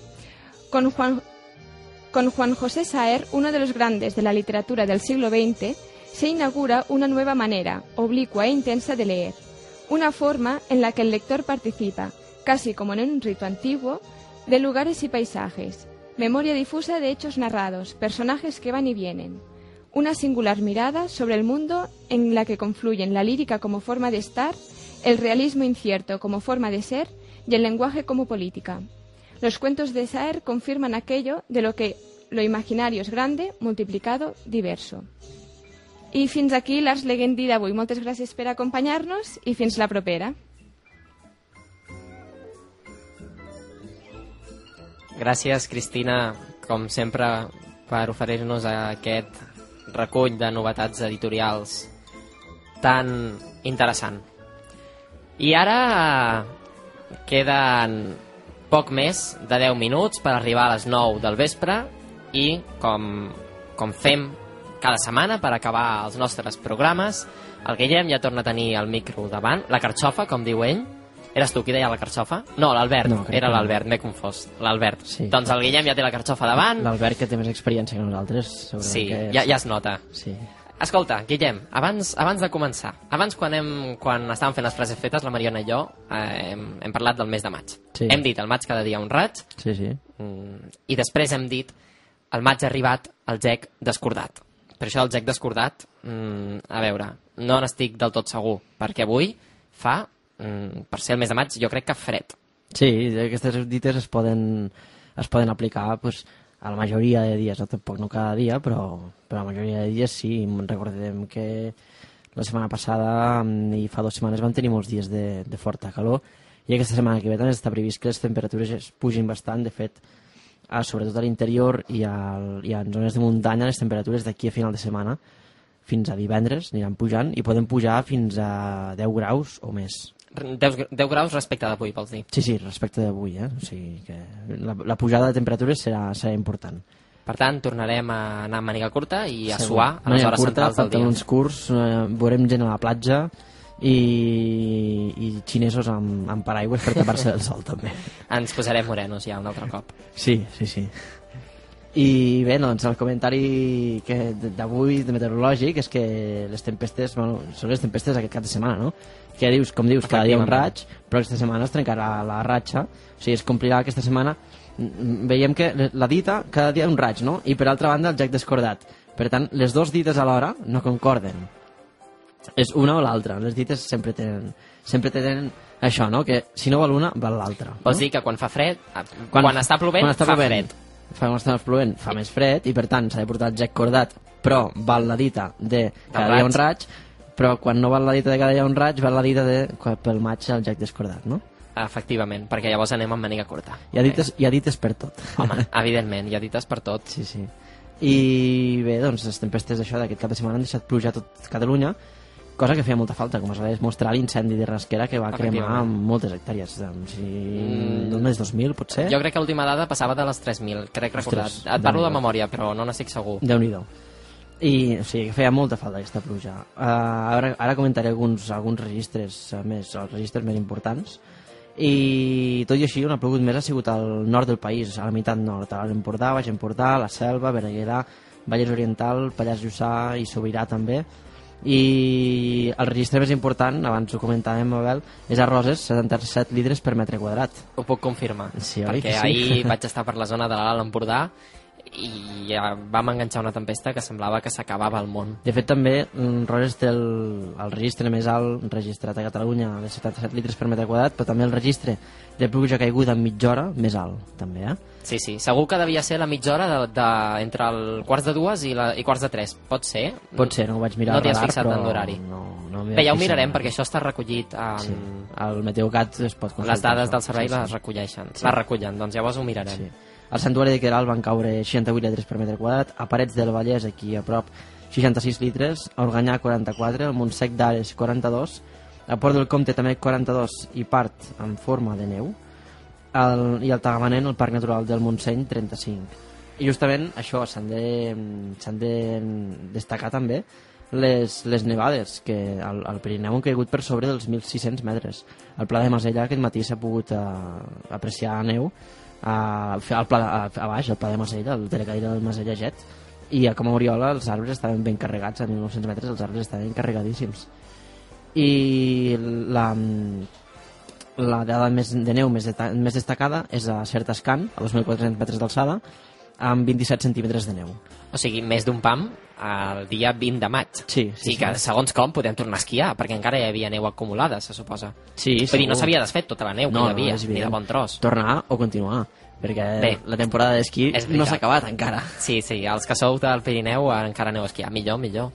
Con Juan, con Juan José Saer, uno de los grandes de la literatura del siglo XX, se inaugura una nueva manera, oblicua e intensa de leer, una forma en la que el lector participa, casi como en un rito antiguo, de lugares y paisajes, memoria difusa de hechos narrados, personajes que van y vienen, una singular mirada sobre el mundo en la que confluyen la lírica como forma de estar, el realismo incierto como forma de ser y el lenguaje como política. Los cuentos de Saer confirman aquello de lo que lo imaginario es grande, multiplicado, diverso. I fins aquí l'Ars Legendi d'avui. Moltes gràcies per acompanyar-nos i fins la propera. Gràcies, Cristina, com sempre, per oferir-nos aquest recull de novetats editorials tan interessant. I ara queden poc més de 10 minuts per arribar a les 9 del vespre i, com, com fem cada setmana per acabar els nostres programes, el Guillem ja torna a tenir el micro davant, la carxofa, com diu ell, Eres tu qui deia la carxofa? No, l'Albert. No, crec Era que no. l'Albert, m'he confós. L'Albert. Sí. Doncs el Guillem ja té la carxofa davant. L'Albert, que té més experiència que nosaltres, Sí, que... ja, ja es nota. Sí. Escolta, Guillem, abans, abans de començar, abans quan, hem, quan estàvem fent les frases fetes, la Mariona i jo eh, hem, hem parlat del mes de maig. Sí. Hem dit el maig cada dia un raig, Sí, sí. mm, i després hem dit el maig ha arribat el gec descordat. Per això el gec descordat, mm, a veure, no n'estic del tot segur, perquè avui fa, per ser el mes de maig, jo crec que fred. Sí, aquestes dites es poden, es poden aplicar pues, a la majoria de dies, no tampoc no cada dia, però, però la majoria de dies sí. Recordem que La setmana passada mm, i fa dues setmanes vam tenir molts dies de, de forta calor i aquesta setmana que ve també està previst que les temperatures es pugin bastant. De fet, a, sobretot a l'interior i, al, i en zones de muntanya les temperatures d'aquí a final de setmana fins a divendres aniran pujant i poden pujar fins a 10 graus o més. 10, 10 graus respecte d'avui, vols dir? Sí, sí, respecte d'avui, eh? O sigui que la, la pujada de temperatures serà, serà important. Per tant, tornarem a anar amb màniga curta i a Segur. suar a les hores curta, centrals del dia. pantalons curts, eh, veurem gent a la platja i, i xinesos amb, amb paraigües per tapar-se del sol també. Ens posarem morenos ja un altre cop. Sí, sí, sí. I bé, doncs el comentari que d'avui de meteorològic és que les tempestes, bueno, són les tempestes aquest cap de setmana, no? Que dius, com dius, cada dia un raig, però aquesta setmana es trencarà la ratxa, o sigui, es complirà aquesta setmana Mm, veiem que la dita cada dia un raig, no? I per altra banda el jack descordat. Per tant, les dues dites alhora no concorden. És una o l'altra. Les dites sempre tenen, sempre tenen això, no? Que si no val una, val l'altra. Vols dir que quan fa fred, eh, quan, quan està plovent, quan està fa plovent, fred. Fa, quan està plovent fa més fred i per tant s'ha de portar el jack cordat però val la dita de cada dia un raig però quan no val la dita de cada dia un raig val la dita de pel maig el jack descordat no? Efectivament, perquè llavors anem amb màniga curta. hi ha dites, hi ha dites per tot Home, evidentment, hi ha dites per tot. Sí, sí. I bé, doncs les tempestes d'això d'aquest cap de setmana han deixat pluja a tot Catalunya, cosa que feia molta falta, com es va demostrar l'incendi de Rasquera que va cremar moltes hectàrees. Doncs, si... Mm. Més 2.000, potser? Jo crec que l'última dada passava de les 3.000, crec recordar. Ostres, Et parlo de memòria, però no n'estic segur. déu nhi I o sigui, que feia molta falta aquesta pluja. Uh, ara, ara comentaré alguns, alguns registres uh, més, els registres més importants. I tot i així, on ha plogut més ha sigut al nord del país, a la meitat nord, a l'Empordà, Baix Empordà, la Selva, Bereguerà, Vallès Oriental, Pallars Jussà i Sobirà també. I el registre més important, abans ho comentàvem, Abel, és a Roses, 77 litres per metre quadrat. Ho puc confirmar, Sí, perquè sí? ahir vaig estar per la zona de l'Alt Empordà i ja vam enganxar una tempesta que semblava que s'acabava el món. De fet, també, mm, Roses té el, el registre més alt registrat a Catalunya de 77 litres per metre quadrat, però també el registre de pluja caiguda en mitja hora més alt, també, eh? Sí, sí, segur que devia ser la mitja hora de, de, entre el quarts de dues i, la, i quarts de tres. Pot ser? Pot ser, no ho vaig mirar No t'hi has fixat però en l'horari. No, no Bé, ja ho mirarem, perquè això està recollit en... Sí. El Meteocat es pot consultar. Les dades del servei Sí, sí. les recolleixen, Sí. les recullen, doncs llavors ho mirarem. Sí. Al Santuari de Queralt van caure 68 litres per metre quadrat, a Parets del Vallès, aquí a prop, 66 litres, a Organyà 44, al Montsec d'Ares 42, a Port del Comte també 42 i part en forma de neu, el, i al Tagamanent, el Parc Natural del Montseny, 35. I justament això s'han de, de destacar també les, les nevades que al, al Pirineu han caigut per sobre dels 1.600 metres. Al Pla de Masella aquest matí s'ha pogut uh, apreciar neu a, al pla, a, a baix, al Pla de Masella, el telecaire del Masella Jet, i a Coma Oriola els arbres estaven ben carregats, a 1.900 metres els arbres estaven carregadíssims. I la, la dada més de neu més, deta més destacada és a Certascan, a 2.400 metres d'alçada, amb 27 centímetres de neu. O sigui, més d'un pam el dia 20 de maig. Sí, o sigui que segons com podem tornar a esquiar, perquè encara hi havia neu acumulada, se suposa. Sí, Vull dir, no s'havia desfet tota la neu que No, hi havia, no, ni de bon tros. Tornar o continuar, perquè Bé, la temporada d'esquí no s'ha acabat encara. Sí, sí, els que sou del Pirineu eh, encara aneu a esquiar. Millor, millor.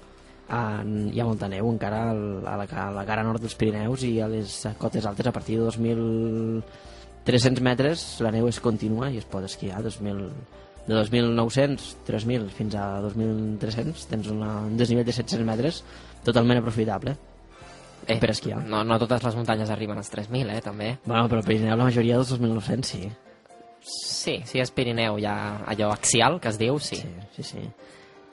Ah, hi ha molta neu encara a la, a la cara nord dels Pirineus i a les cotes altes a partir de 2.300 metres la neu és contínua i es pot esquiar 2000, de 2.900 3.000 fins a 2.300 tens una, un desnivell de 700 metres totalment aprofitable Eh, per esquiar No, no totes les muntanyes arriben als 3.000, eh, també. bueno, però Pirineu la majoria dels 2.900 sí Sí, si és Pirineu ja allò axial que es diu, sí. Sí, sí, sí.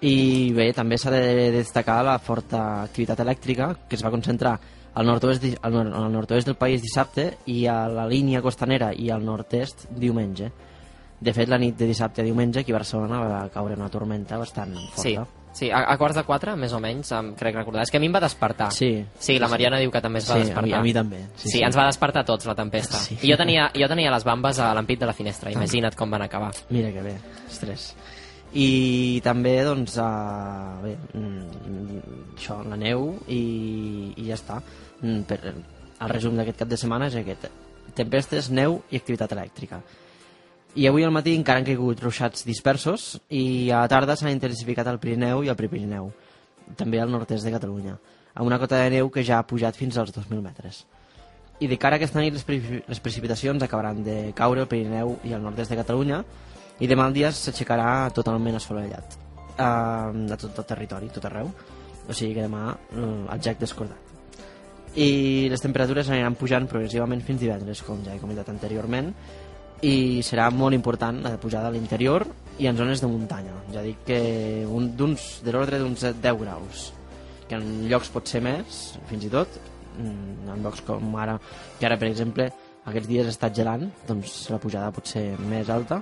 I bé, també s'ha de destacar la forta activitat elèctrica que es va concentrar al nord-oest, al, nord, del país dissabte i a la línia costanera i al nord-est diumenge. De fet, la nit de dissabte a diumenge aquí a Barcelona va caure una tormenta bastant Sí, forta. sí a, a quarts de quatre, més o menys, em crec recordar. És que a mi em va despertar. Sí. Sí, la Mariana diu que també es va Sí, a despertar. mi- a mi també, sí, Sí, sí. ens va despertar a tots la tempesta. Sí. I jo tenia, jo tenia les bambes a l'ampit de la finestra, imagina't com van acabar. Mira que bé, ostres. I també, doncs, uh, bé, mm, això, la neu i, i ja està. Mm, Per, el resum d'aquest cap de setmana és aquest. Tempestes, neu i activitat elèctrica. I avui al matí encara han caigut ruixats dispersos i a la tarda s'han intensificat al Pirineu i al Prepirineu, també al nord-est de Catalunya. amb una cota de neu que ja ha pujat fins als 2.000 metres. I de cara a aquesta nit les, pre les precipitacions acabaran de caure al Pirineu i al nord-est de Catalunya i demà el dia s'aixecarà totalment assolellat eh, a tot el territori, tot arreu. O sigui que demà eh, el gec descordat. I les temperatures aniran pujant progressivament fins divendres, com ja he comentat anteriorment, i serà molt important la pujada a l'interior i en zones de muntanya. Ja dic que un, de l'ordre d'uns 10 graus, que en llocs pot ser més, fins i tot, mm, en llocs com ara, que ara per exemple aquests dies estat gelant, doncs la pujada pot ser més alta,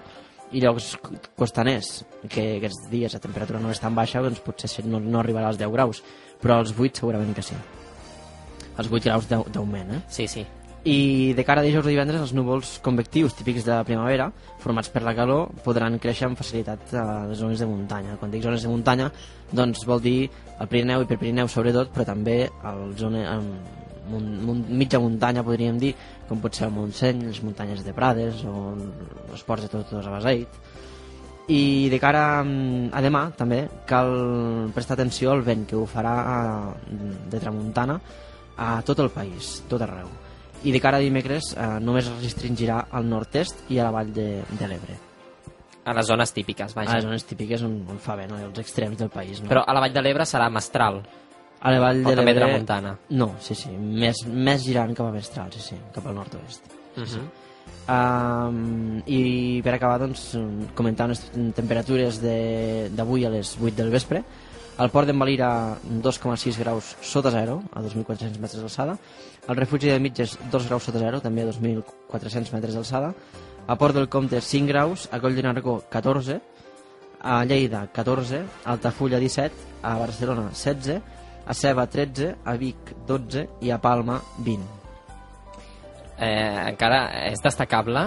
i llocs costaners, que aquests dies la temperatura no és tan baixa, doncs potser no, no arribarà als 10 graus, però als 8 segurament que sí. Els 8 graus d'au- d'augment, eh? Sí, sí. I de cara a dijous i divendres, els núvols convectius típics de primavera, formats per la calor, podran créixer amb facilitat a les zones de muntanya. Quan dic zones de muntanya, doncs vol dir el Pirineu i per Pirineu sobretot, però també el zona, mun, mitja muntanya, podríem dir, com pot ser el Montseny, les muntanyes de Prades o els ports de Tortosa Baseit. I de cara mm, a demà, també, cal prestar atenció al vent que ho farà a- de tramuntana a tot el país, tot arreu. I de cara a dimecres eh, només es restringirà al nord-est i a la vall de, de l'Ebre. A les zones típiques, vaja. A les zones típiques on, on fa vent, als extrems del país. No? Però a la Vall de l'Ebre serà mestral. a la vall de l'Ebre... tramuntana. No, sí, sí, més, més girant cap a Mestral, sí, sí, cap al nord-oest. Uh -huh. Um, I per acabar, doncs, comentar unes temperatures de- d'avui a les 8 del vespre. Al port d'en Valira, 2,6 graus sota zero, a 2.400 metres d'alçada. Al refugi de Mitges, 2 graus sota zero, també a 2.400 metres d'alçada. A Port del Comte, 5 graus. A Coll de Nargó, 14. A Lleida, 14. A Altafulla, 17. A Barcelona, 16. A Ceba, 13. A Vic, 12. I a Palma, 20. eh, encara és destacable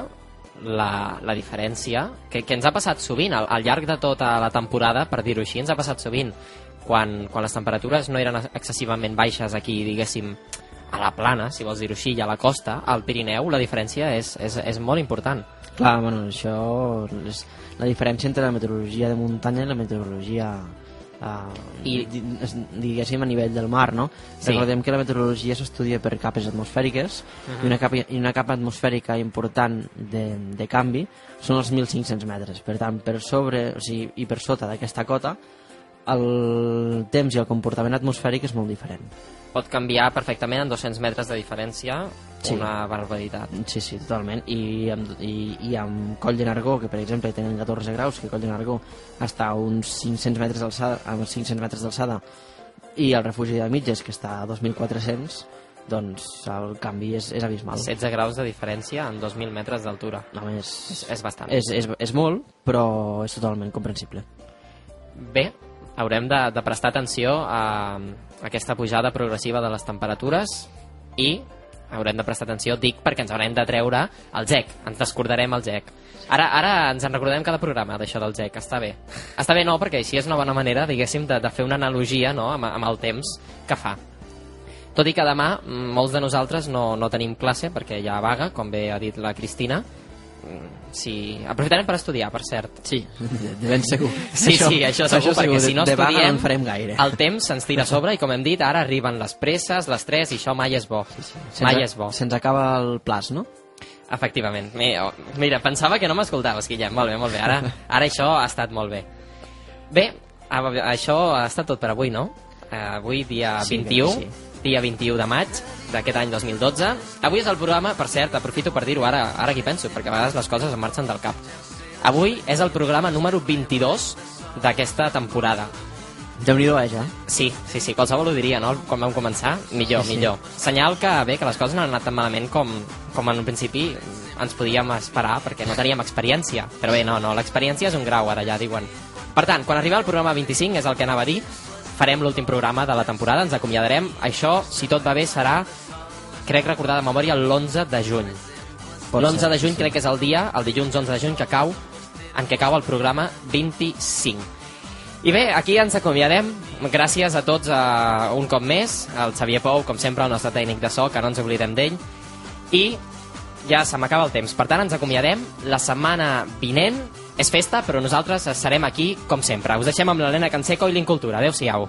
la, la diferència que, que ens ha passat sovint al, al llarg de tota la temporada, per dir-ho així, ens ha passat sovint quan, quan les temperatures no eren excessivament baixes aquí, diguéssim, a la plana, si vols dir-ho així, i a la costa, al Pirineu, la diferència és, és, és molt important. Clar, bueno, això és la diferència entre la meteorologia de muntanya i la meteorologia uh, I, diguéssim a nivell del mar, no? Sí. Recordem que la meteorologia s'estudia per capes atmosfèriques Mhm. i, una capa, i una capa atmosfèrica important de, de canvi són els 1.500 metres. Per tant, per sobre o sigui, i per sota d'aquesta cota el temps i el comportament atmosfèric és molt diferent. Pot canviar perfectament en 200 metres de diferència Sí. una barbaritat. Sí, sí, totalment. I amb, i, i amb Coll de Nargó, que per exemple tenen 14 graus, que Coll de Nargó està a uns 500 metres d'alçada, a uns 500 metres d'alçada, i el refugi de Mitges, que està a 2.400, doncs el canvi és, és abismal. 16 graus de diferència en 2.000 metres d'altura. No, és, és, és bastant. És, és, és molt, però és totalment comprensible. Bé, haurem de, de prestar atenció a, aquesta pujada progressiva de les temperatures i haurem de prestar atenció, dic, perquè ens haurem de treure el GEC, ens descordarem el GEC. Ara, ara ens en recordem cada programa d'això del GEC, està bé. Està bé, no, perquè així és una bona manera, diguéssim, de, de fer una analogia no, amb, amb el temps que fa. Tot i que demà mm, molts de nosaltres no, no tenim classe perquè hi ha vaga, com bé ha dit la Cristina. Sí, aprofitarem per estudiar, per cert. Sí, de ben segur. Sí, Això- sí, això segur, això perquè segur, si no de- estudiem, no farem gaire. el temps se'ns tira a sobre i, com hem dit, ara arriben les presses, l'estrès, i això mai és bo. Sí, sí. Se'ns Mai és bo. Se'ns acaba el plaç, no? Efectivament. Mira, mira, pensava que no m'escoltaves, Guillem. Molt bé, molt bé. Ara, ara això ha estat molt bé. Bé, això ha estat tot per avui, no? Eh, Avui, dia Sí, 21, crec que dia 21 de maig d'aquest any 2012. Avui és el programa, per cert, aprofito per dir-ho ara, ara que penso, perquè a vegades les coses em marxen del cap. Avui és el programa número 22 d'aquesta temporada. déu nhi eh, ja? Sí, sí, sí, qualsevol ho diria, no? Quan vam començar, millor, Sí, sí. millor. Senyal que, bé, que les coses no han anat tan malament com, com en un principi ens podíem esperar, perquè no teníem experiència. Però bé, no, no, l'experiència és un grau, ara ja diuen. Per tant, quan arriba el programa 25, és el que anava a dir, farem l'últim programa de la temporada, ens acomiadarem. Això, si tot va bé, serà, crec recordar de memòria, l'11 de juny. Pot L'11 ser, de juny sí. crec que és el dia, el dilluns 11 de juny, que cau, en què cau el programa 25. I bé, aquí ens acomiadem. Gràcies a tots uh, un cop més. El Xavier Pou, com sempre, el nostre tècnic de so, que no ens oblidem d'ell. I ja se m'acaba el temps. Per tant, ens acomiadem. La setmana vinent és festa, però nosaltres serem aquí, com sempre. Us deixem amb l'Helena Canseco i l'Incultura. Adéu-siau.